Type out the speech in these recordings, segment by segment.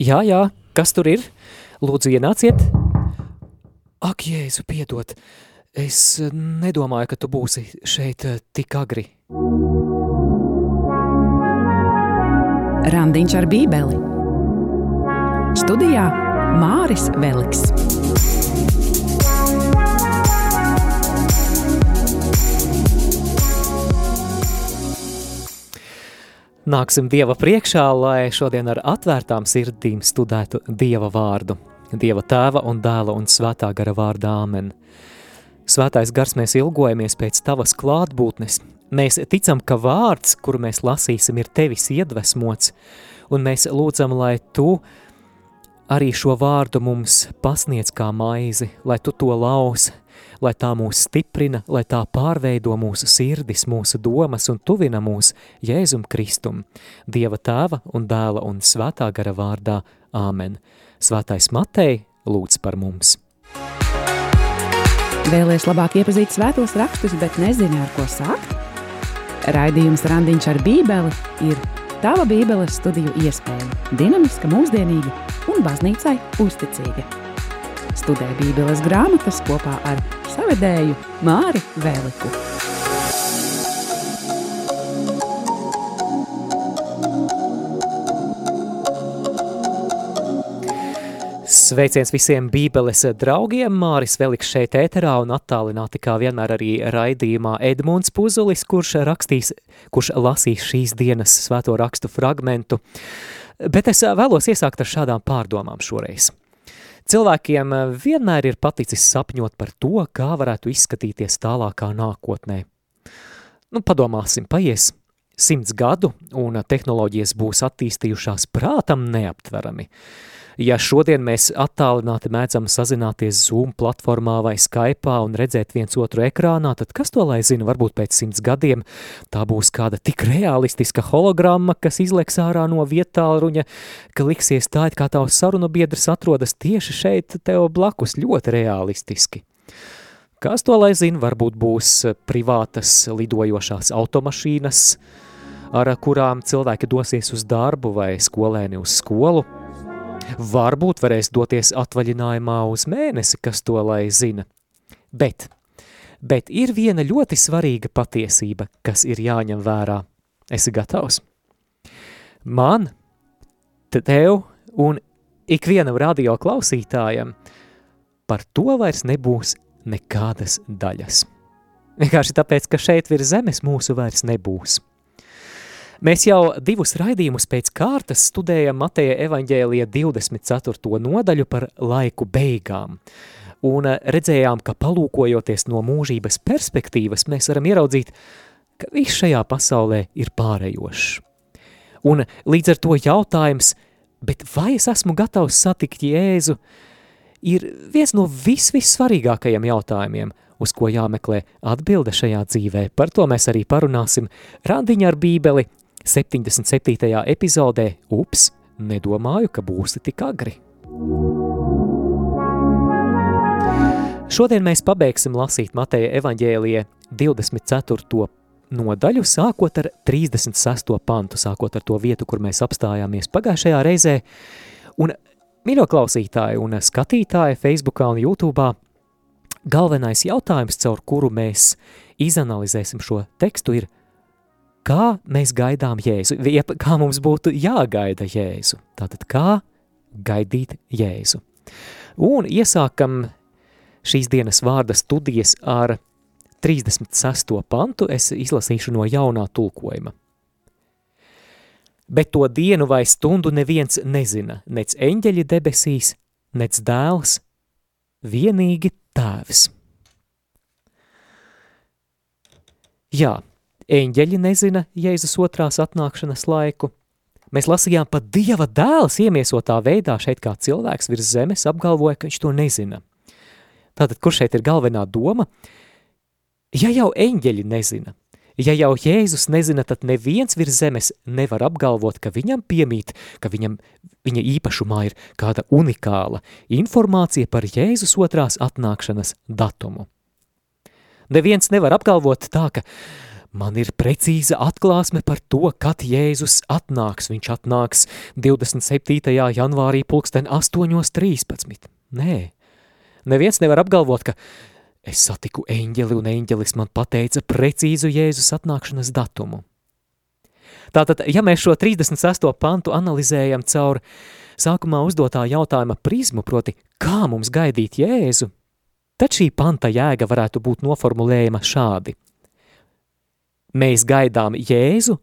Jā, jā, kas tur ir? Lūdzu, ienāciet. Ak, Jēzu, piedod. Es nedomāju, ka tu būsi šeit eh, tik agri. Randiņš ar bībeli. Studijā Māris Veliks. Nāksim Dieva priekšā, lai šodien ar atvērtām sirdīm studētu Dieva vārdu. Dieva tēva un dēla un svētā gara vārdā Āmen. Svētais gars mēs ilgojamies pēc tavas klātbūtnes. Mēs ticam, ka vārds, kuru mēs lasīsim, ir tevis iedvesmots, un mēs lūdzam, lai tu arī šo vārdu mums pasniedz kā maizi, lai tu to laus, lai tā mūs stiprina, lai tā pārveido mūsu sirdis, mūsu domas un tuvina mūs Jēzum Kristum, Dieva tēva un dēla un svētā gara vārdā. Āmen. Svētais Matei lūdz par mums. Vēlēs labāk iepazīt svētos rakstus, bet nezini, ar ko sākt? Raidījums Randiņš ar bībeli ir tava bībeles studiju iespēja, dinamiska, mūsdienīga un baznīcai uzticīga. Studē bībeles grāmatas kopā ar savedēju Māri Vēliku. Sveiciens visiem bībeles draugiem, Māris Veliks šeit ēterā un attālināti kā vienmēr arī raidījumā Edmunds Puzulis, kurš rakstīs, kurš lasīs šīs dienas svēto rakstu fragmentu. Bet es vēlos iesākt ar šādām pārdomām šoreiz. Cilvēkiem eh, vienmēr ir paticis sapņot par to, kā varētu izskatīties tālākā nākotnē. Nu, padomāsim, paies simts gadu un tehnoloģijas būs attīstījušās prātam neaptverami. Ja šodien mēs attālināti mēdzam sazināties Zoom platformā vai Skype'ā un redzēt viens otru ekrānā, tad kas to lai zina, varbūt pēc simts gadiem tā būs kāda tik realistiska hologramma, kas izleks ārā no vietālruņa, ka liksies tā, it kā tavs sarunu biedrs atrodas tieši šeit tev blakus ļoti realistiski. Kas to lai zina, varbūt būs privātas lidojošās automašīnas, ar kurām cilvēki dosies uz darbu vai skolēni uz skolu – Varbūt varēs doties atvaļinājumā uz mēnesi, kas to lai zina. Bet, bet ir viena ļoti svarīga patiesība, kas ir jāņem vērā. Esi gatavs? Man, tev un ikvienam radio klausītājam par to vairs nebūs nekādas daļas. Vienkārši tāpēc, ka šeit virs zemes mūsu vairs nebūs. Mēs jau divus raidījumus pēc kārtas studējam Mateja evaņģēlija 24. nodaļu par laiku beigām. Un eh, redzējām, ka palūkojoties no mūžības perspektīvas, mēs varam ieraudzīt, ka viss šajā pasaulē ir pārējošs. Un līdz ar to jautājums, bet vai es esmu gatavs satikt Jēzu, ir viens no vis, vissvarīgākajiem jautājumiem, uz ko jāmeklē atbilde šajā dzīvē. Par to mēs arī parunāsim randiņa ar bībeli 77. epizodē Ups, nedomāju, ka būsi tik agri. Šodien mēs pabeigsim lasīt Mateja evaņģēlija 24. nodaļu, sākot ar 36. pantu, sākot ar to vietu, kur mēs apstājāmies pagājušajā reizē. Un, mīļo klausītāji un skatītāji Facebookā un YouTube'ā, galvenais jautājums, caur kuru mēs izanalizēsim šo tekstu, ir – kā mēs gaidām Jēzu, kā mums būtu jāgaida Jēzu. Tātad, kā gaidīt Jēzu. Un iesākam šīs dienas vārda studijas ar 36. pantu, es izlasīšu no jaunā tulkojuma. Bet to dienu vai stundu neviens nezina, nec eņģeļi debesīs, nec dēls, vienīgi tēvs. Jā, Eņģeļi nezina Jēzus otrās atnākšanas laiku. Mēs lasījām, pat Dieva dēls iemiesotā veidā šeit kā cilvēks virs zemes apgalvoja, ka viņš to nezina. Tātad, kur šeit ir galvenā doma? Ja jau eņģeļi nezina, ja jau Jēzus nezina, tad neviens virs zemes nevar apgalvot, ka viņam piemīt, ka viņam, viņa īpašumā ir kāda unikāla informācija par Jēzus otrās atnākšanas datumu. Neviens nevar apgalvot tā, ka man ir precīza atklāsme par to, kad Jēzus atnāks. Viņš atnāks 27. janvārī pulksten 8.13. Nē, neviens nevar apgalvot, ka es satiku eņģeli un eņģelis man pateica precīzu Jēzus atnākšanas datumu. Tātad, ja mēs šo 38. pantu analizējam caur sākumā uzdotā jautājuma prizmu, proti, kā mums gaidīt Jēzu, tad šī panta jēga varētu būt noformulējama šādi. Mēs gaidām Jēzu,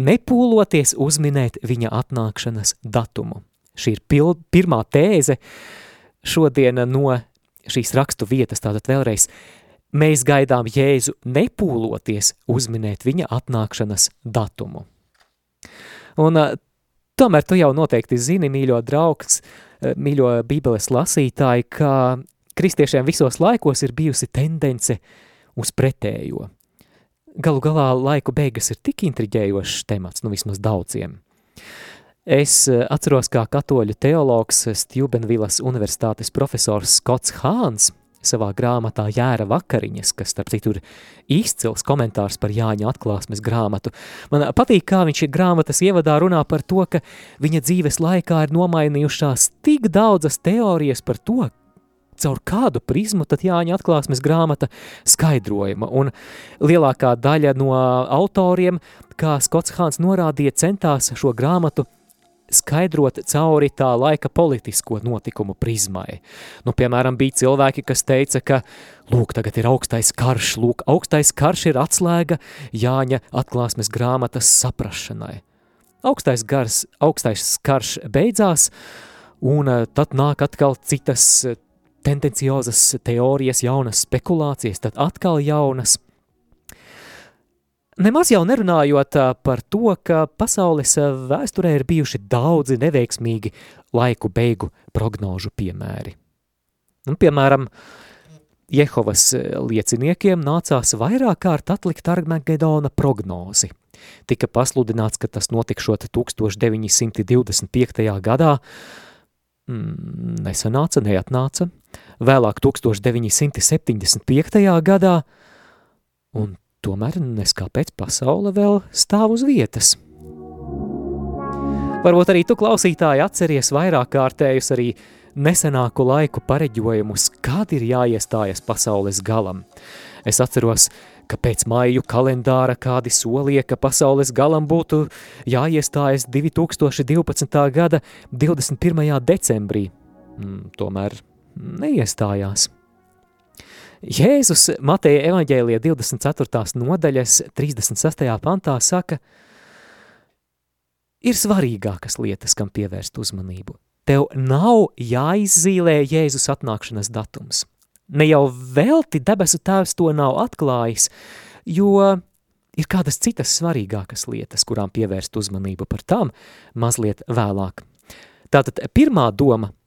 nepūloties uzminēt viņa atnākšanas datumu. Šī ir pil, pirmā tēze šodien no šīs rakstu vietas, tātad vēlreiz, mēs gaidām Jēzu nepūloties uzminēt viņa atnākšanas datumu. Un tomēr tu jau noteikti zini, mīļo draugs, mīļo bībeles lasītāji, ka kristiešiem visos laikos ir bijusi tendence uz pretējo. Galu galā laiku beigas ir tik intriģējošs temats, nu vismaz daudziem. Es atceros, kā katoļu teologs Stjubenvilas universitātes profesors Skots Hāns savā grāmatā Jēra vakariņas, kas, starp citu, ir izcils komentārs par Jāņa atklāsmes grāmatu. Man patīk, kā viņš ir grāmatas ievadā runā par to, ka viņa dzīves laikā ir nomainījušās tik daudzas teorijas par to, caur kādu prizmu tad Jāņa atklāsmes grāmata skaidrojuma. Un lielākā daļa no autoriem, kā Skots Hāns norādīja, centās šo grāmatu skaidrot cauri tā laika politisko notikumu prizmai. Nu, piemēram, bija cilvēki, kas teica, ka, lūk, tagad ir augstais karš, lūk, augstais karš ir atslēga Jāņa atklāsmes grāmatas saprašanai. Augstais, gars, augstais karš beidzās, un eh, tad nāk atkal citas tendenciozas teorijas, jaunas spekulācijas, tad atkal jaunas – Nemaz jau nerunājot par to, ka pasaules vēsturē ir bijuši daudzi neveiksmīgi laiku beigu prognožu piemēri. Un, piemēram, Jehovas lieciniekiem nācās vairāk kārt atlikt Armagedona prognozi. Tika pasludināts, ka tas notikšot 1925. gadā, mm, nesanāca, neatnāca, vēlāk 1975. gadā, un tomēr neskāpēc pasaule vēl stāv uz vietas. Varbūt arī tu klausītāji atceries vairāk kārtējus arī nesenāku laiku pareģojumus, kad ir jāiestājas pasaules galam. Es atceros, ka pēc māju kalendāra kādi solīja, ka pasaules galam būtu jāiestājas 2012. gada 21. decembrī. Mm, tomēr neiestājās. Jēzus Mateja evaņģēlija 24. nodaļas 36. pantā saka, ir svarīgākas lietas, kam pievērst uzmanību. Tev nav jāizzīlē Jēzus atnākšanas datums. Ne jau velti debesu tēvs to nav atklājis, jo ir kādas citas svarīgākas lietas, kurām pievērst uzmanību par tām mazliet vēlāk. Tātad pirmā doma –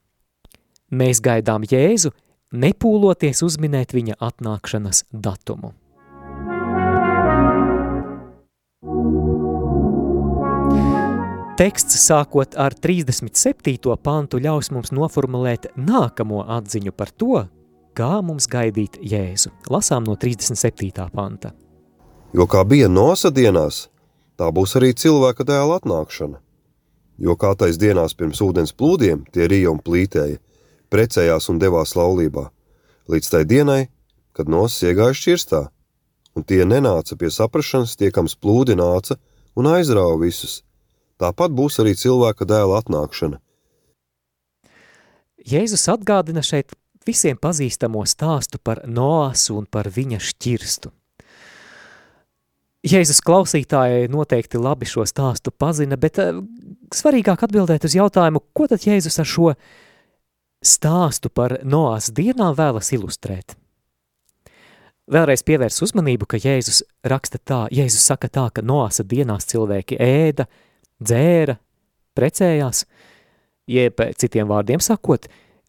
mēs gaidām Jēzu, nepūloties uzminēt viņa atnākšanas datumu. Teksts sākot ar 37. pantu ļaus mums noformulēt nākamo atziņu par to, kā mums gaidīt Jēzu. Lasām no 37. panta. Jo kā bija nosa dienās, tā būs arī cilvēka dēla atnākšana. Jo kā tais dienās pirms ūdens plūdiem tie rīja un plītēja, precējās un devās laulībā, līdz tai dienai, kad nosis iegāja šķirstā, un tie nenāca pie saprašanas, tie, kam splūdi nāca un aizrāva visus. Tāpat būs arī cilvēka dēla atnākšana. Jēzus atgādina šeit visiem pazīstamo stāstu par Noasu un par viņa šķirstu. Jēzus klausītāji noteikti labi šo stāstu pazina, bet uh, svarīgāk atbildēt uz jautājumu, ko tad Jēzus ar šo stāstu par Noās dienām vēlas ilustrēt. Vēlreiz pievērs uzmanību, ka Jēzus raksta tā, Jēzus saka tā, ka Noāsa dienās cilvēki ēda, dzēra, precējās, jeb citiem vārdiem sakot,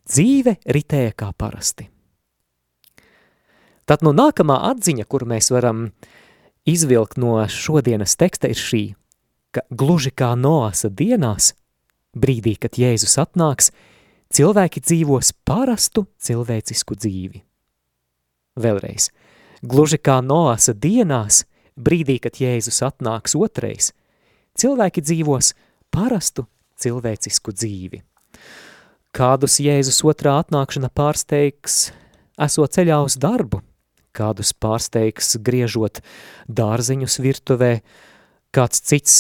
dzīve ritēja kā parasti. Tad no nākamā atziņa, kur mēs varam izvilkt no šodienas teksta, ir šī, ka gluži kā Noāsa dienās, brīdī, kad Jēzus atnāks, cilvēki dzīvos parastu cilvēcisku dzīvi. Vēlreiz, gluži kā Noasa dienās, brīdī, kad Jēzus atnāks otrais, cilvēki dzīvos parastu cilvēcisku dzīvi. Kādus Jēzus otrā atnākšana pārsteigs, esot ceļā uz darbu, kādus pārsteigs griežot dārziņus virtuvē, kāds cits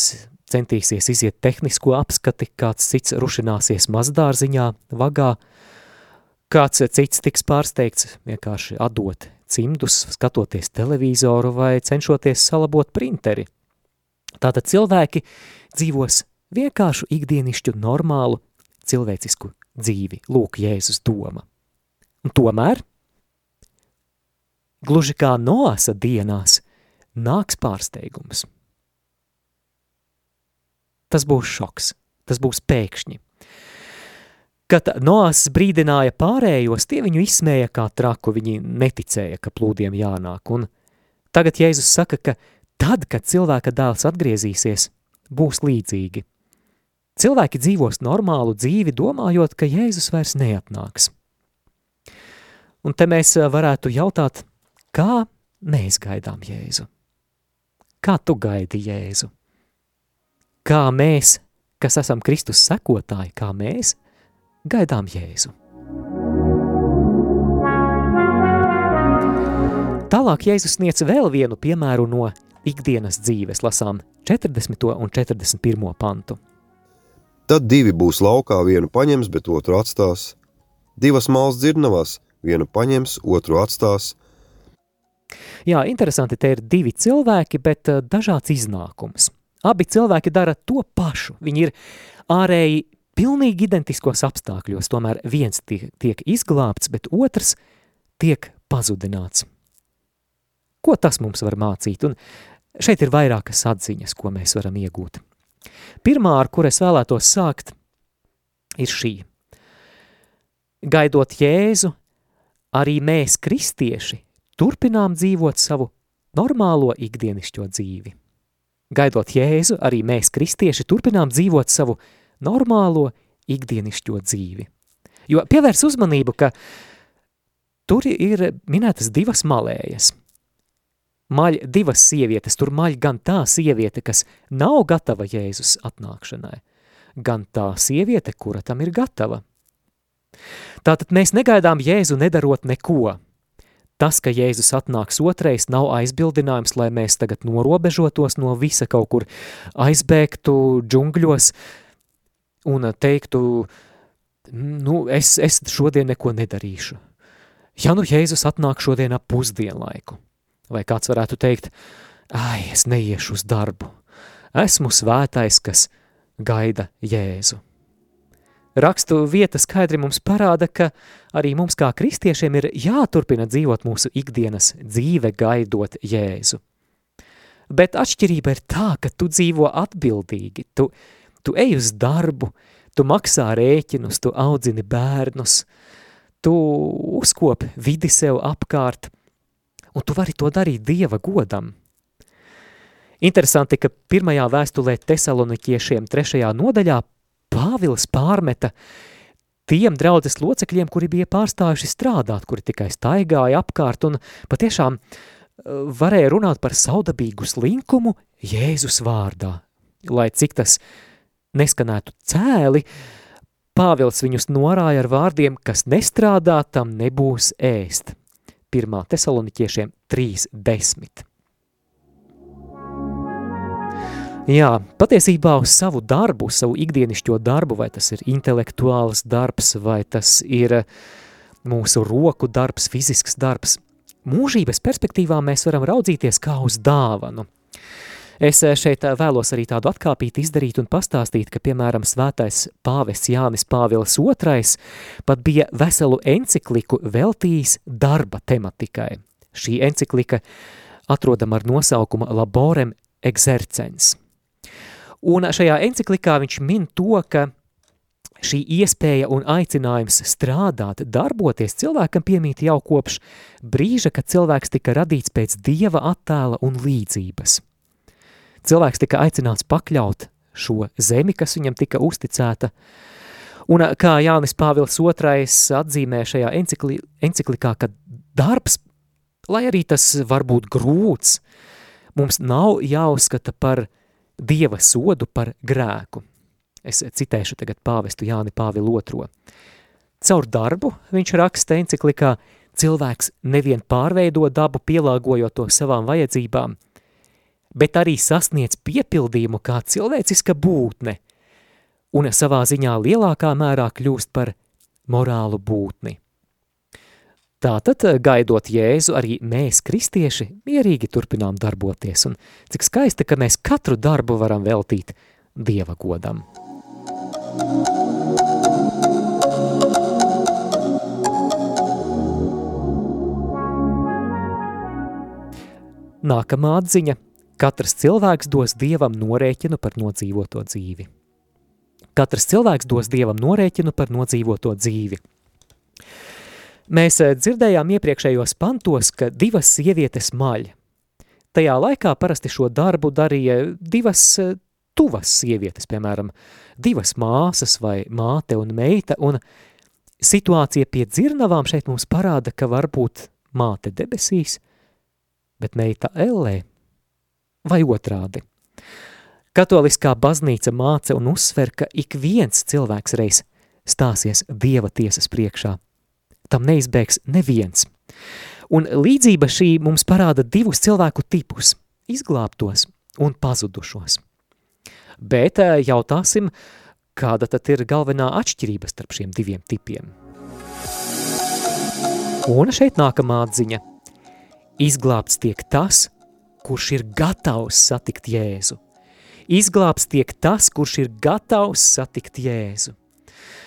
centīsies iziet tehnisko apskati, kāds cits rušināsies mazdārziņā, vagā, kāds cits tiks pārsteigts vienkārši atdot cimdus, skatoties televizoru vai cenšoties salabot printeri. Tātad cilvēki dzīvos vienkāršu ikdienišķu normālu cilvēcisku dzīvi, lūk Jēzus doma. Un tomēr, gluži kā noasa dienās, nāks pārsteigums. Tas būs šoks, tas būs pēkšņi. Kad Noās brīdināja pārējos, tie viņu izsmēja kā traku, viņi neticēja, ka plūdiem jānāk. Un tagad Jēzus saka, ka tad, kad cilvēka dēls atgriezīsies, būs līdzīgi. Cilvēki dzīvos normālu dzīvi, domājot, ka Jēzus vairs neatnāks. Un te mēs varētu jautāt, kā mēs gaidām Jēzu? Kā tu gaidi Jēzu? Kā mēs, kas esam Kristus sekotāji, kā mēs gaidām Jēzu? Tālāk Jēzus sniedz vēl vienu piemēru no ikdienas dzīves, lasām 40. un 41. pantu. Tad divi būs laukā, vienu paņems, bet otru atstās. Divas malas dzirnavās, vienu paņems, otru atstās. Jā, interesanti, te ir divi cilvēki, bet uh, dažāds iznākums. Abi cilvēki dara to pašu. Viņi ir ārēji pilnīgi identiskos apstākļos, tomēr viens tiek, tiek izglābts, bet otrs tiek pazudināts. Ko tas mums var mācīt? Un šeit ir vairākas atziņas, ko mēs varam iegūt. Pirmā, ar kur es vēlētos sākt, ir šī. Gaidot Jēzu, arī mēs, kristieši, turpinām dzīvot savu normālo ikdienišķo dzīvi. Gaidot Jēzu, arī mēs, kristieši, turpinām dzīvot savu normālo ikdienišķo dzīvi. Jo pievērs uzmanību, ka tur ir minētas divas malējas – maļ divas sievietes, tur maļ gan tā sieviete, kas nav gatava Jēzus atnākšanai, gan tā sieviete, kura tam ir gatava. Tātad mēs negaidām Jēzu nedarot neko. Tas, ka Jēzus atnāks otrais, nav aizbildinājums, lai mēs tagad norobežotos no visa kaut kur aizbēgtu džungļos un teiktu, nu, es, es šodien neko nedarīšu. Ja nu Jēzus atnāk šodien ap pusdienlaiku, Vai kāds varētu teikt, ai, es neiešu uz darbu. Esmu svētais, kas gaida Jēzu. Rakstu vieta skaidri mums parāda, ka arī mums kā kristiešiem ir jāturpina dzīvot mūsu ikdienas dzīve gaidot Jēzu. Bet atšķirība ir tā, ka tu dzīvo atbildīgi, tu, tu ej uz darbu, tu maksā rēķinus, tu audzini bērnus, tu uzkopi vidi sev apkārt, un tu vari to darīt Dieva godam. Interesanti, ka pirmajā vēstulē tesaloniķiešiem trešajā nodaļā Pāvils pārmeta tiem draudzes locekļiem, kuri bija pārstājuši strādāt, kuri tikai staigāja apkārt un patiešām eh, varēja runāt par saudabīgu slinkumu Jēzus vārdā. Lai cik tas neskanētu cēli, Pāvils viņus norāja ar vārdiem, kas nestrādā, tam nebūs ēst. 1. tesaloniķiešiem 3.10. Jā, patiesībā uz savu darbu, savu ikdienišķo darbu, vai tas ir intelektuāls darbs, vai tas ir mūsu roku darbs, fizisks darbs, mūžības perspektīvā mēs varam raudzīties kā uz dāvanu. Es eh, šeit eh, vēlos arī tādu atkāpīti izdarīt un pastāstīt, ka, piemēram, svētais pāvests Jānis Pāvils II pat bija veselu encikliku veltījis darba tematikai. Šī enciklika atrodama ar nosaukumu Laborem Exercens. Un šajā enciklikā viņš min to, ka šī iespēja un aicinājums strādāt, darboties cilvēkam piemīt jau kopš brīža, kad cilvēks tika radīts pēc dieva attēla un līdzības – cilvēks tika aicināts pakļaut šo zemi, kas viņam tika uzticēta. Un kā Jānis Pāvils II atzīmē šajā encikli, enciklikā, ka darbs, lai arī tas var būt grūts, mums nav jāuzskata par dieva sodu par grēku. Es citēšu tagad pāvestu Jāni Pāvilu otro. Caur darbu viņš raksta enciklikā, cilvēks nevien pārveido dabu, pielāgojot to savām vajadzībām, bet arī sasniedz piepildījumu kā cilvēciska būtne un savā ziņā lielākā mērā kļūst par morālu būtni. Tātad, gaidot Jēzu, arī mēs, kristieši, mierīgi turpinām darboties, un cik skaisti, ka mēs katru darbu varam veltīt Dieva godam. Nākamā atziņa – katrs cilvēks dos Dievam norēķinu par nodzīvoto dzīvi. Katrs cilvēks dos Dievam norēķinu par nodzīvoto dzīvi – Mēs eh, dzirdējām iepriekšējos pantos, ka divas sievietes maļ. Tajā laikā parasti šo darbu darīja divas eh, tuvas sievietes, piemēram, divas māsas vai māte un meita, un situācija pie dzirnavām šeit mums parāda, ka varbūt māte debesīs, bet meita ellē, vai otrādi. Katoliskā baznīca māca un uzsver, ka ik viens cilvēks reiz stāsies Dieva tiesas priekšā – tam neizbēgs neviens. Un līdzība šī mums parāda divus cilvēku tipus – izglābtos un pazudušos. Bet eh, jautāsim, kāda tad ir galvenā atšķirība starp šiem diviem tipiem? Un šeit nākamā atziņa. Izglābts tiek tas, kurš ir gatavs satikt Jēzu. Izglābts tiek tas, kurš ir gatavs satikt Jēzu.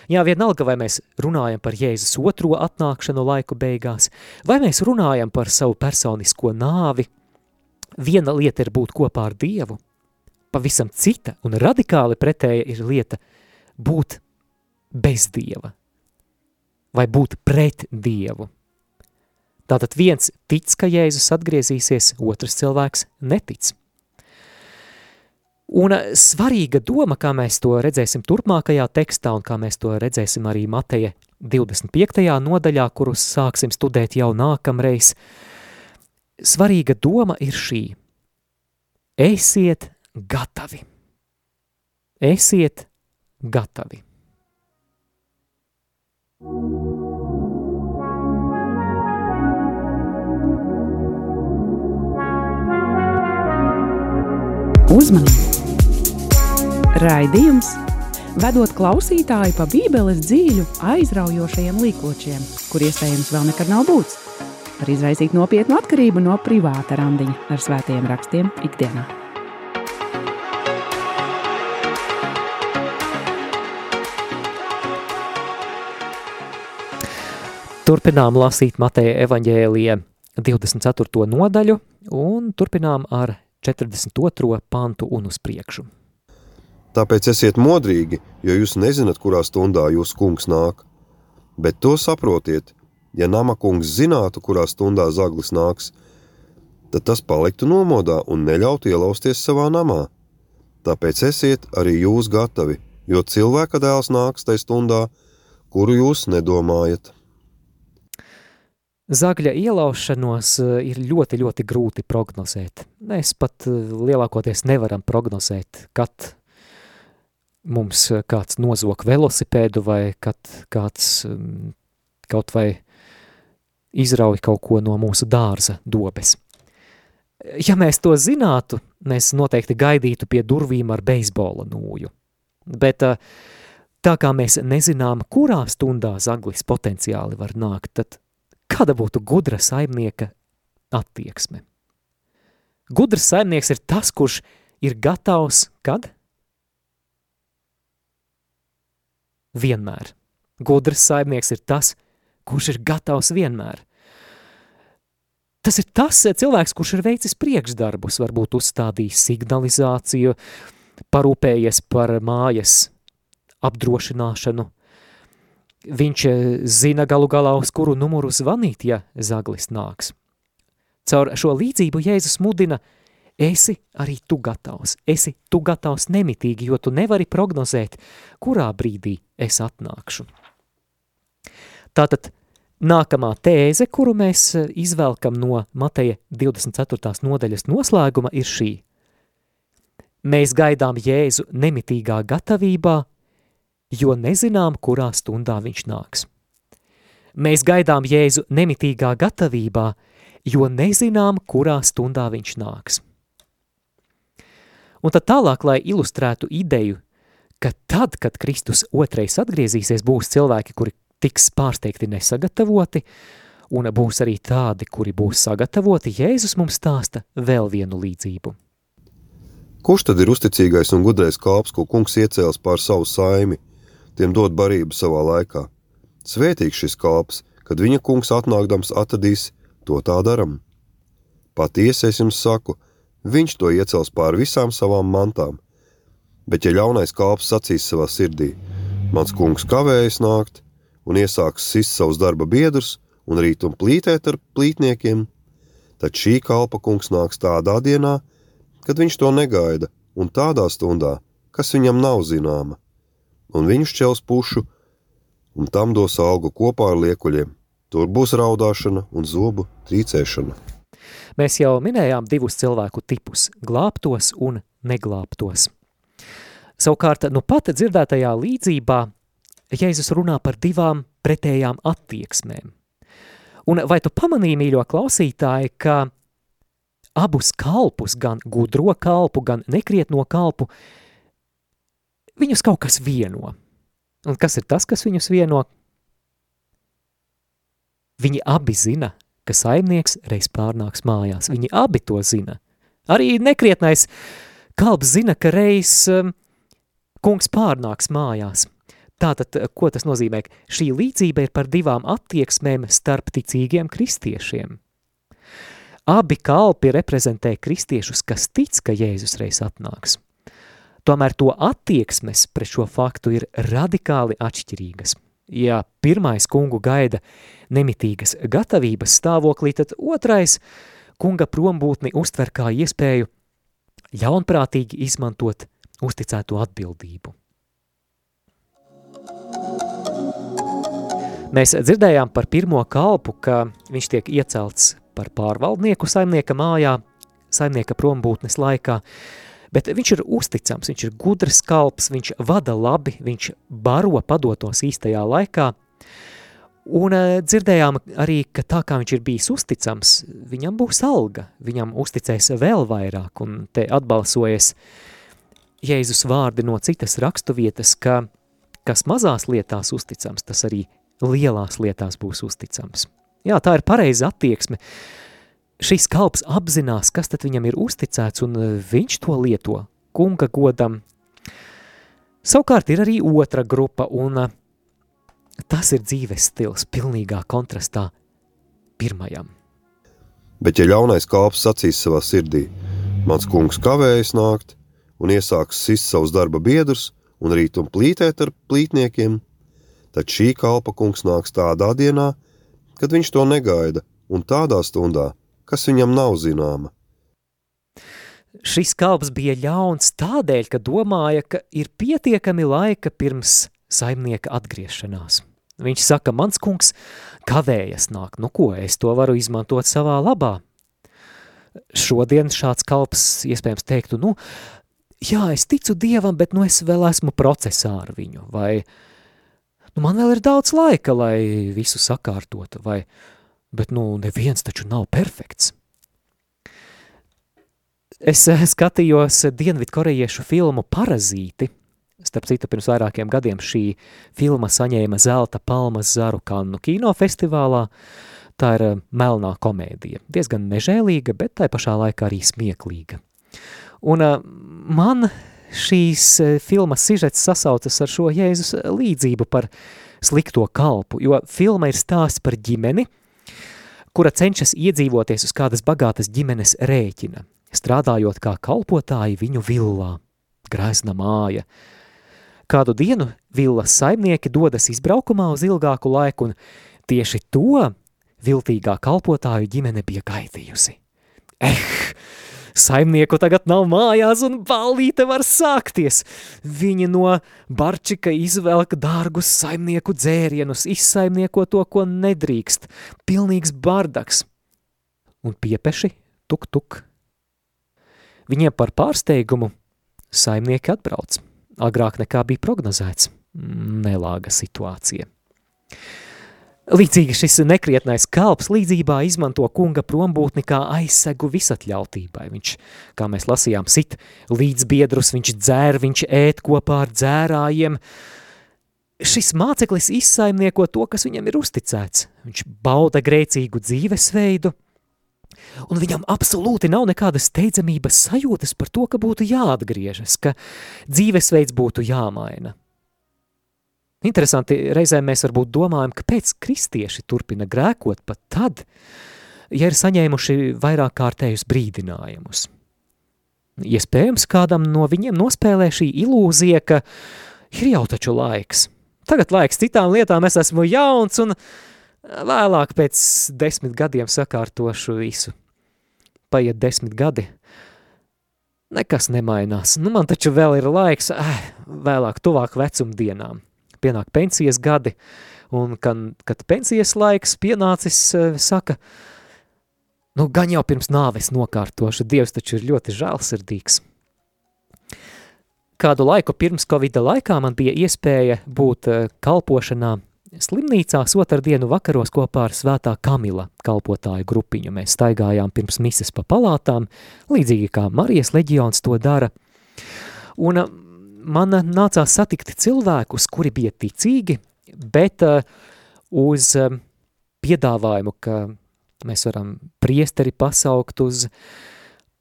Jā, vienalga, vai mēs runājam par Jēzus otro atnākšanu laiku beigās, vai mēs runājam par savu personisko nāvi, viena lieta ir būt kopā ar Dievu, pavisam cita un radikāli pretēja ir lieta būt bez Dieva vai būt pret Dievu. Tātad viens tic, ka Jēzus atgriezīsies, otrs cilvēks netic. Un eh, svarīga doma, kā mēs to redzēsim turpmākajā tekstā un kā mēs to redzēsim arī Mateja 25. nodaļā, kurus sāksim studēt jau nākamreiz, svarīga doma ir šī. Esiet gatavi. Esiet gatavi. Uzmanību! Raidījums vedot klausītāju pa Bībeles dzīļu, aizraujošajiem līkločiem, kur iespējams vēl nekad nav būts, var izraisīt nopietnu atkarību no privāta randiņa ar svētajiem rakstiem ikdienā. Turpinām lasīt Mateja evaņģēlija 24. nodaļu un turpinām ar 42. pantu un uz priekšu. Tāpēc esiet modrīgi, jo jūs nezināt, kurā stundā jūsu kungs nāk. Bet to saprotiet, ja nama kungs zinātu, kurā stundā zaglis nāks, tad tas paliktu nomodā un neļautu ielausties savā namā. Tāpēc esiet arī jūs gatavi, jo cilvēka dēls nāks tajā stundā, kuru jūs nedomājat. Zagļa ielaušanos eh, ir ļoti, ļoti grūti prognozēt. Mēs pat eh, lielākoties nevaram prognozēt, kad mums eh, kāds nozok velosipēdu vai kad kāds mm, kaut vai izrauj kaut ko no mūsu dārza dobes. Ja mēs to zinātu, mēs noteikti gaidītu pie durvīm ar beisbola nūju. Bet tā kā mēs nezinām, kurā stundā zaglis potenciāli var nākt, tad kāda būtu gudra saimnieka attieksme? Gudrs saimnieks ir tas, kurš ir gatavs, kad? vienmēr. Gudrs saimnieks ir tas, kurš ir gatavs vienmēr. Tas ir tas cilvēks, kurš ir veicis priekšdarbus, varbūt uzstādījis signalizāciju, parūpējies par mājas apdrošināšanu. Viņš zina galu galā, uz kuru numuru zvanīt, ja zaglis nāks. Caur šo līdzību Jēzus mudina – esi arī tu gatavs, esi tu gatavs nemitīgi, jo tu nevari prognozēt, kurā brīdī es atnākšu. Tātad Nākamā tēze, kuru mēs izvelkam no Mateja 24. nodaļas noslēguma, ir šī. Mēs gaidām Jēzu nemitīgā gatavībā, jo nezinām, kurā stundā viņš nāks. Mēs gaidām Jēzu nemitīgā gatavībā, jo nezinām, kurā stundā viņš nāks. Un tad tālāk, lai ilustrētu ideju, ka tad, kad Kristus otrais atgriezīsies, būs cilvēki, kuri tiks pārsteigti nesagatavoti, un būs arī tādi, kuri būs sagatavoti, Jēzus mums stāsta vēl vienu līdzību. Kurš tad ir uzticīgais un gudrais kalps, ko kungs iecēls pār savu saimi, tiem dod barību savā laikā? Svētīgs šis kalps, kad viņa kungs atnākdams atradīs, to tā daram. Patiesi es jums saku, viņš to iecels pār visām savām mantām. Bet ja ļaunais kalps sacīs savā sirdī, mans kungs kavējas nākt un iesāks sist savus darba biedrus un rīt un plītēt ar plītniekiem, tad šī kalpa kungs nāks tādā dienā, kad viņš to negaida un tādā stundā, kas viņam nav zināma, un viņš ķels pušu un tam dos algu kopā ar liekuļiem. Tur būs raudāšana un zobu trīcēšana. Mēs jau minējām divus cilvēku tipus – glābtos un neglābtos. Savukārt, nu pat dzirdētajā līdzībā Jēzus runā par divām pretējām attieksmēm. Un vai tu pamanīji, mīļo klausītāji, ka abus kalpus, gan gudro kalpu, gan nekrietno kalpu, viņus kaut kas vieno. Un kas ir tas, kas viņus vieno? Viņi abi zina, ka saimnieks reiz pārnāks mājās. Viņi abi to zina. Arī nekrietnais kalps zina, ka reiz um, kungs pārnāks mājās. Tātad, ko tas nozīmē? Šī līdzība ir par divām attieksmēm starp ticīgiem kristiešiem. Abi kalpi reprezentē kristiešus, kas tic, ka Jēzus reiz atnāks. Tomēr to attieksmes pret šo faktu ir radikāli atšķirīgas. Ja pirmais kungu gaida nemitīgas gatavības stāvoklī, tad otrais kunga prombūtni uztver kā iespēju ļaunprātīgi izmantot uzticēto atbildību. Mēs dzirdējām par pirmo kalpu, ka viņš tiek iecelts par pārvaldnieku saimnieka mājā, saimnieka prombūtnes laikā, bet viņš ir uzticams, viņš ir gudrs kalps, viņš vada labi, viņš baro padotos īstajā laikā, un uh, dzirdējām arī, ka tā kā viņš ir bijis uzticams, viņam būs alga, viņam uzticēs vēl vairāk, un te atbalsojas Jēzus vārdi no citas rakstu vietas, ka kas mazās lietās uzticams, tas arī lielās lietās būs uzticams. Jā, tā ir pareiza attieksme, šis kalps apzinās, kas tad viņam ir uzticēts, un eh, viņš to lieto kunga godam. Savukārt ir arī otra grupa, un eh, tas ir dzīves stils pilnīgā kontrastā pirmajam. Bet ja ļaunais kalps sacīs savā sirdī, mans kungs kavējas nākt un iesāks sist savus darba biedrus un rīt un plītēt ar plītniekiem, tad šī kalpa kungs nāks tādā dienā, kad viņš to negaida un tādā stundā, kas viņam nav zināma. Šis kalps bija ļauns tādēļ, ka domāja, ka ir pietiekami laika pirms saimnieka atgriešanās. Viņš saka, mans kungs kavējas nāk, nu ko, es to varu izmantot savā labā. Šodien šāds kalps iespējams teiktu, nu, jā, es ticu Dievam, bet nu es vēl esmu procesā ar viņu, vai nu man vēl ir daudz laika, lai visu sakārtotu, vai bet nu neviens taču nav perfekts. Es eh, skatījos Dienvidkorejiešu filmu Parazīti. Starp citu, pirms vairākiem gadiem šī filma saņēma zelta palmas zaru Kannu kinofestivālā. Tā ir eh, melnā komēdija. Diezgan nežēlīga, bet tai pašā laikā arī smieklīga. Un eh, man šīs filmas sižets sasaucas ar šo Jēzus līdzību par slikto kalpu, jo filma ir stāsts par ģimeni, kura cenšas iedzīvoties uz kādas bagātas ģimenes rēķina, strādājot kā kalpotāji viņu villā, grēzna māja. Kādu dienu villas saimnieki dodas izbraukumā uz ilgāku laiku, un tieši to viltīgā kalpotāju ģimene bija gaidījusi. Eh, Saimnieku tagad nav mājās un ballīte var sākties. Viņi no barčika izvelk dārgus saimnieku dzērienus, izsaimnieko to, ko nedrīkst. Pilnīgs bardaks. Un piepeši tuk tuk. Viņiem par pārsteigumu saimnieki atbrauc. Agrāk nekā bija prognozēts. Nelāga situācija. Līdzīgi šis nekrietnais kalps līdzībā izmanto kunga prombūtni kā aizsegu visatļautībai. Viņš, kā mēs lasījām, sit līdzbiedrus, viņš dzēr, viņš ēt kopā ar dzērājiem. Šis māceklis izsaimnieko to, kas viņam ir uzticēts. Viņš bauda grēcīgu dzīvesveidu, un viņam absolūti nav nekādas steidzamības sajūtas par to, ka būtu jāatgriežas, ka dzīvesveids būtu jāmaina. Interesanti, reizēm mēs varbūt domājam, kāpēc kristieši turpina grēkot pat tad, ja ir saņēmuši vairāk kārtējus brīdinājumus. Iespējams, kādam no viņiem nospēlē šī ilūzija, ka ir jau taču laiks. Tagad laiks citām lietām, es esmu jauns un vēlāk pēc desmit gadiem sakārtošu visu. Paiet desmit gadi, nekas nemainās. Nu, man taču vēl ir laiks, eh, vēlāk tuvāk vecumdienām pienāk pensijas gadi, un kad, kad pensijas laiks pienācis, eh, saka, nu gan jau pirms nāves nokārtošu, Dievs taču ir ļoti žēlsirdīgs. Kādu laiku pirms Covida laikā man bija iespēja būt eh, kalpošanā slimnīcās otrdienu vakaros kopā ar svētā Kamila kalpotāju grupiņu. Mēs staigājām pirms mises pa palātām, līdzīgi kā Marijas leģions to dara. Un man nācās satikt cilvēkus, kuri bija ticīgi, bet uh, uz uh, piedāvājumu, ka mēs varam priesteri pasaukt uz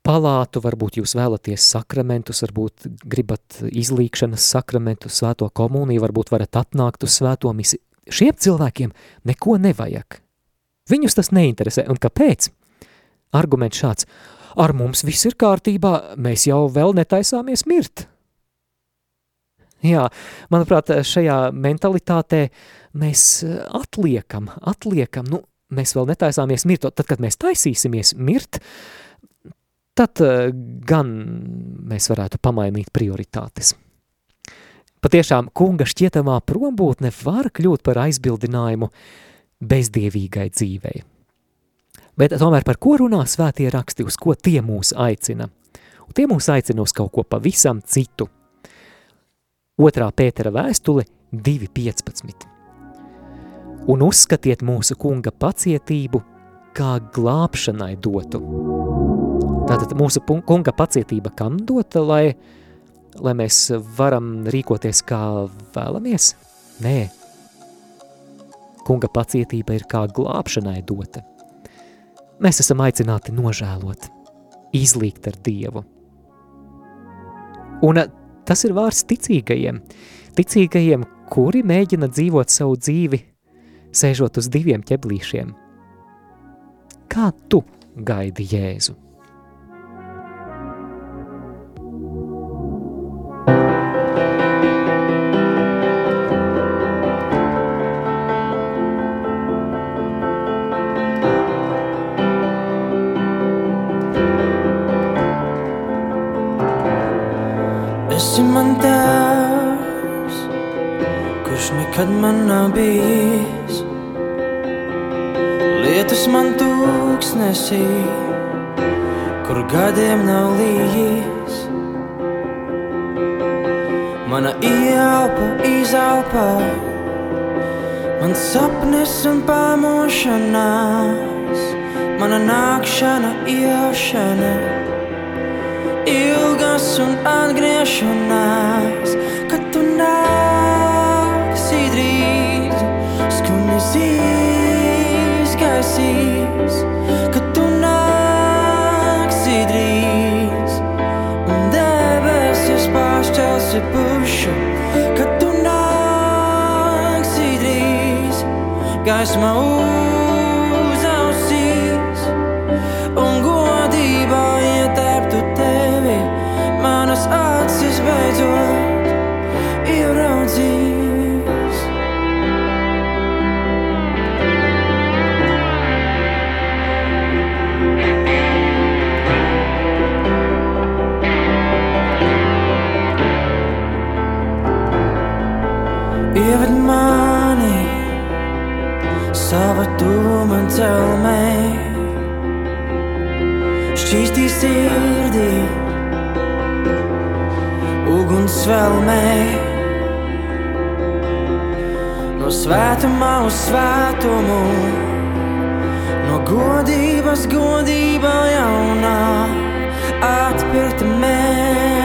palātu, varbūt jūs vēlaties sakramentus, varbūt gribat izlīkšanas sakramentu, svēto komuniju, varbūt varat atnākt uz svēto misi. Šiem cilvēkiem neko nevajag. Viņus tas neinteresē. Un kāpēc? Arguments šāds. Ar mums viss ir kārtībā, mēs jau vēl netaisāmies mirt. Jā, manuprāt, šajā mentalitātē mēs eh, atliekam, atliekam, nu, mēs vēl netaisāmies mirt, tad, kad mēs taisīsimies mirt, tad eh, gan mēs varētu pamainīt prioritātes. Patiešām kunga šķietamā prombūtne var kļūt par aizbildinājumu bezdievīgai dzīvei. Bet tomēr par ko runā svētie raksti, uz ko tie mūs aicina? Un tie mūs aicina uz kaut ko pavisam citu – 2. Pētera vēstule 2.15. Un uzskatiet mūsu kunga pacietību kā glābšanai dotu. Tātad mūsu kunga pacietība kam dota, lai, lai mēs varam rīkoties kā vēlamies? Nē. Kunga pacietība ir kā glābšanai dota. Mēs esam aicināti nožēlot, izlīgt ar Dievu. Un Tas ir vārds ticīgajiem. Ticīgajiem, kuri mēģina dzīvot savu dzīvi, sēžot uz diviem ķeblīšiem. Kā tu gaidi Jēzu? Nav bijis. Lietus man tūkstnesī, kur gadiem nav lījis. Mana ielpa, izelpa, man sapnis un pamošanās, mana nākšana, iešana, ilgas un atgriešanās, pāršķelsi pušu, ka tu nāksi drīz, gaisma tuvu man celmē, šķīstī sirdī, uguns svelmē. No svētumā uz svētumu, no godības godībā jaunā, atpirkta mēs.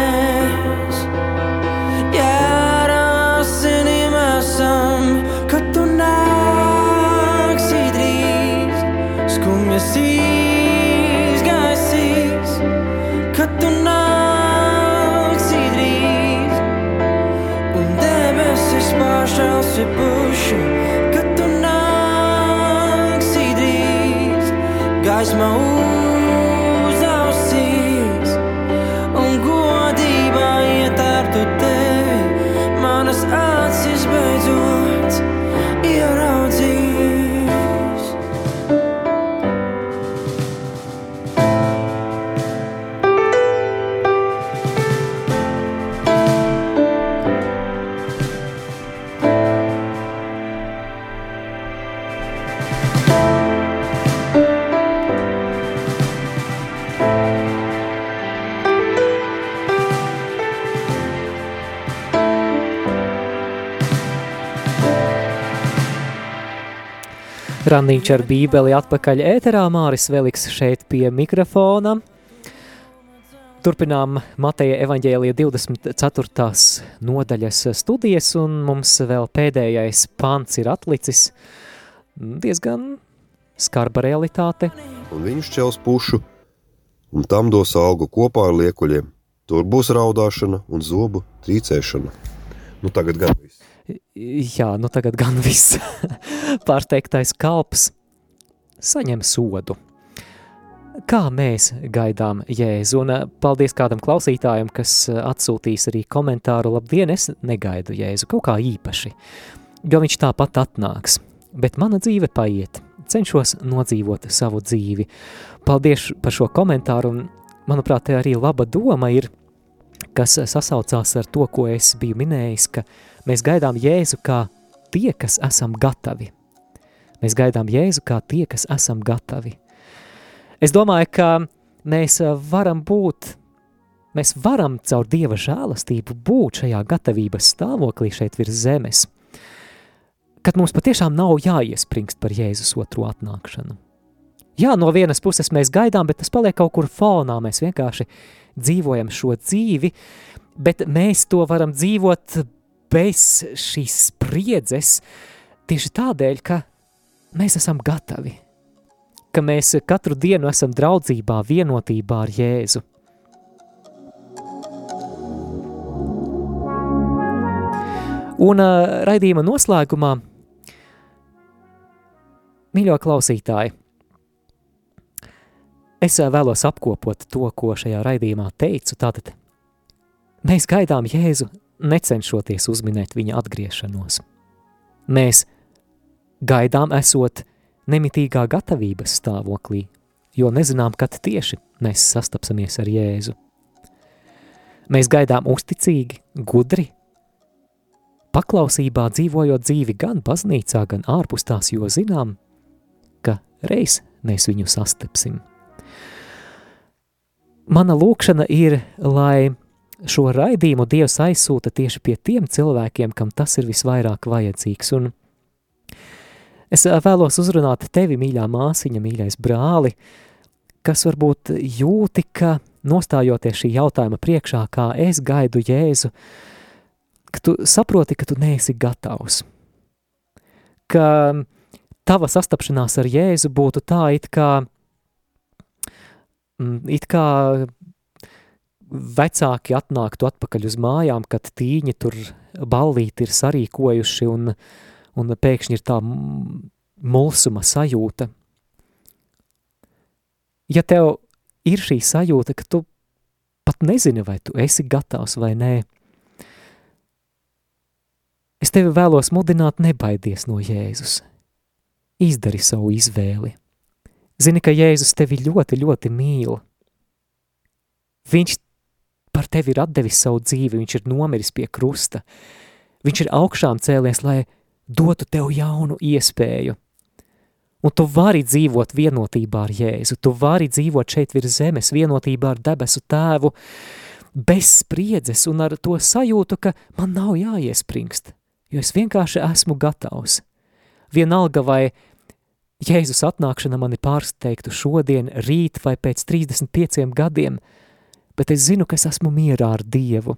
Gaisma uz Randiņš ar bībeli atpakaļ ēterā, Māris Veliks šeit pie mikrofona. Turpinām Mateja evaņģēlija 24. nodaļas studijas, un mums vēl pēdējais pants ir atlicis. Diezgan skarba realitāte. un viņš ķels pušu, un tam dos algu kopā ar liekuļiem. Tur būs raudāšana un zobu trīcēšana. Nu, tagad gan viss. Jā, nu tagad gan viss pārteiktais kalps saņem sodu. Kā mēs gaidām Jēzu? Un eh, paldies kādam klausītājam, kas eh, atsūtīs arī komentāru. Labdien, es negaidu Jēzu kaut kā īpaši, jo viņš tāpat atnāks. Bet mana dzīve paiet, cenšos nodzīvot savu dzīvi. Paldies par šo komentāru, un manuprāt, te arī laba doma ir, kas sasaucās ar to, ko es biju minējis, ka mēs gaidām Jēzu kā tie, kas esam gatavi. Mēs gaidām Jēzu kā tie, kas esam gatavi. Es domāju, ka mēs varam būt, mēs varam caur Dieva žēlastību būt šajā gatavības stāvoklī šeit virs zemes, kad mums patiešām nav jāiespringst par Jēzus otro atnākšanu. Jā, no vienas puses mēs gaidām, bet tas paliek kaut kur fonā, mēs vienkārši dzīvojam šo dzīvi, bet mēs to varam dzīvot bez šīs spriedzes tieši tādēļ, ka mēs esam gatavi, ka mēs katru dienu esam draudzībā, vienotībā ar Jēzu. Un uh, raidījuma noslēgumā, mīļo klausītāji, es vēlos apkopot to, ko šajā raidījumā teicu. Tātad mēs gaidām Jēzu, necenšoties uzminēt viņa atgriešanos. Mēs gaidām esot nemitīgā gatavības stāvoklī, jo nezinām, kad tieši mēs sastapsimies ar Jēzu. Mēs gaidām uzticīgi, gudri, paklausībā dzīvojot dzīvi gan baznīcā, gan ārpus tās, jo zinām, ka reiz mēs viņu sastapsim. Mana lūkšana ir, lai šo raidījumu Dievs aizsūta tieši pie tiem cilvēkiem, kam tas ir visvairāk vajadzīgs. Un es vēlos uzrunāt tevi, mīļā māsiņa, mīļais brāli, kas varbūt jūti, ka nostājoties šī jautājuma priekšā, kā es gaidu Jēzu, ka tu saproti, ka tu neesi gatavs. Ka tava sastapšanās ar Jēzu būtu tā, it kā, it kā vecāki atnāktu atpakaļ uz mājām, kad tīņi tur ballīti ir sarīkojuši un, un pēkšņi ir tā mulsuma sajūta. Ja tev ir šī sajūta, ka tu pat nezini, vai tu esi gatavs vai nē, es tevi vēlos mudināt nebaidies no Jēzus. Izdari savu izvēli. Zini, ka Jēzus tevi ļoti, ļoti mīl. Viņš par tevi ir atdevis savu dzīvi, viņš ir nomiris pie krusta. Viņš ir augšām cēlies, lai dotu tev jaunu iespēju. Un tu vari dzīvot vienotībā ar Jēzu, tu vari dzīvot šeit virs zemes vienotībā ar debesu tēvu, bez spriedzes un ar to sajūtu, ka man nav jāiespringst, jo es vienkārši esmu gatavs. Vienalga vai Jēzus atnākšana mani pārsteigtu šodien, rīt vai pēc 35 gadiem, bet es zinu, ka es esmu mierā ar Dievu.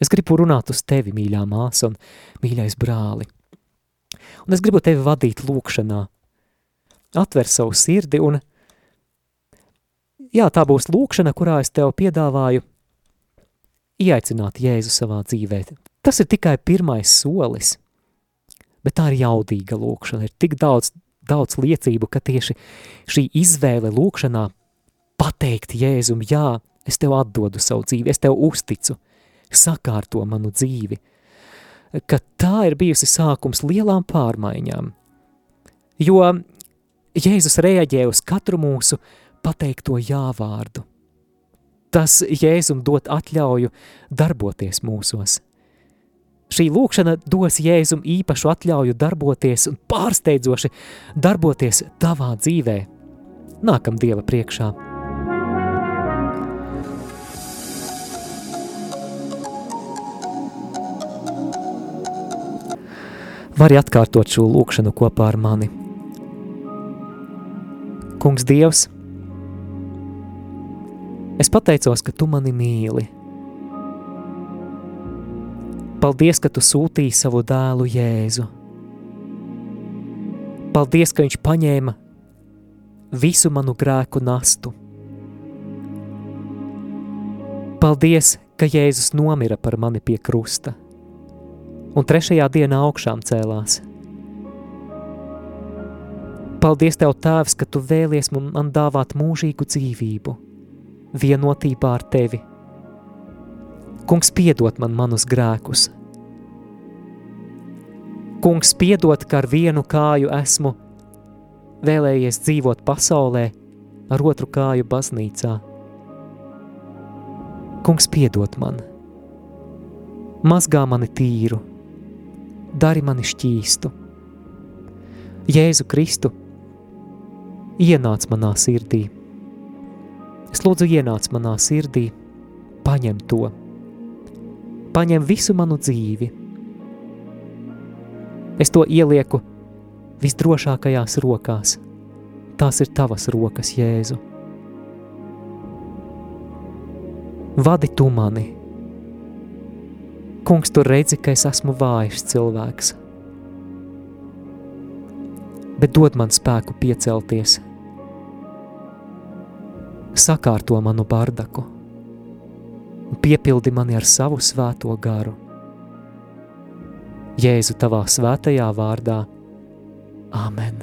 Es gribu runāt uz tevi, mīļā māsa un mīļais brāli. Un es gribu tevi vadīt lūkšanā, atver savu sirdi un jā, tā būs lūkšana, kurā es tev piedāvāju ieaicināt Jēzu savā dzīvē. Tas ir tikai pirmais solis, bet tā ir jaudīga lūkšana. Ir tik daudz, daudz liecību, ka tieši šī izvēle lūkšanā pateikt Jēzum, jā, es tev atdodu savu dzīvi, es tev uzticu, sakārto manu dzīvi, ka tā ir bijusi sākums lielām pārmaiņām. Jo Jēzus reaģē uz katru mūsu pateikto jāvārdu. Tas Jēzum dot atļauju darboties mūsos. Šī lūkšana dos Jēzum īpašu atļauju darboties un pārsteidzoši darboties tavā dzīvē. Nākam Dieva priekšā. Vari atkārtot šo lūkšanu kopā ar mani. Kungs Dievs, es pateicos, ka Tu mani mīli. Paldies, ka Tu sūtīji savu dēlu Jēzu. Paldies, ka viņš paņēma visu manu grēku nastu. Paldies, ka Jēzus nomira par mani pie krusta un trešajā dienā augšām cēlās. Paldies Tev, Tēvs, ka Tu vēlies man dāvāt mūžīgu dzīvību, vienotībā ar Tevi. Kungs, piedod man manus grēkus. Kungs, piedod, ka ar vienu kāju esmu vēlējies dzīvot pasaulē, ar otru kāju baznīcā. Kungs, piedod man, mazgā mani tīru, dari mani šķīstu. Jēzu Kristu, ienāc manā sirdī. Es lūdzu, ienāc manā sirdī, paņem to, paņem visu manu dzīvi. Es to ielieku visdrošākajās rokās. Tās ir tavas rokas, Jēzu. Vadi tu mani. Kungs, tu redzi, ka es esmu vājš cilvēks, bet dod man spēku piecelties sakārto manu bardaku piepildi mani ar savu svēto garu. Jēzu tavā svētajā vārdā. Āmen!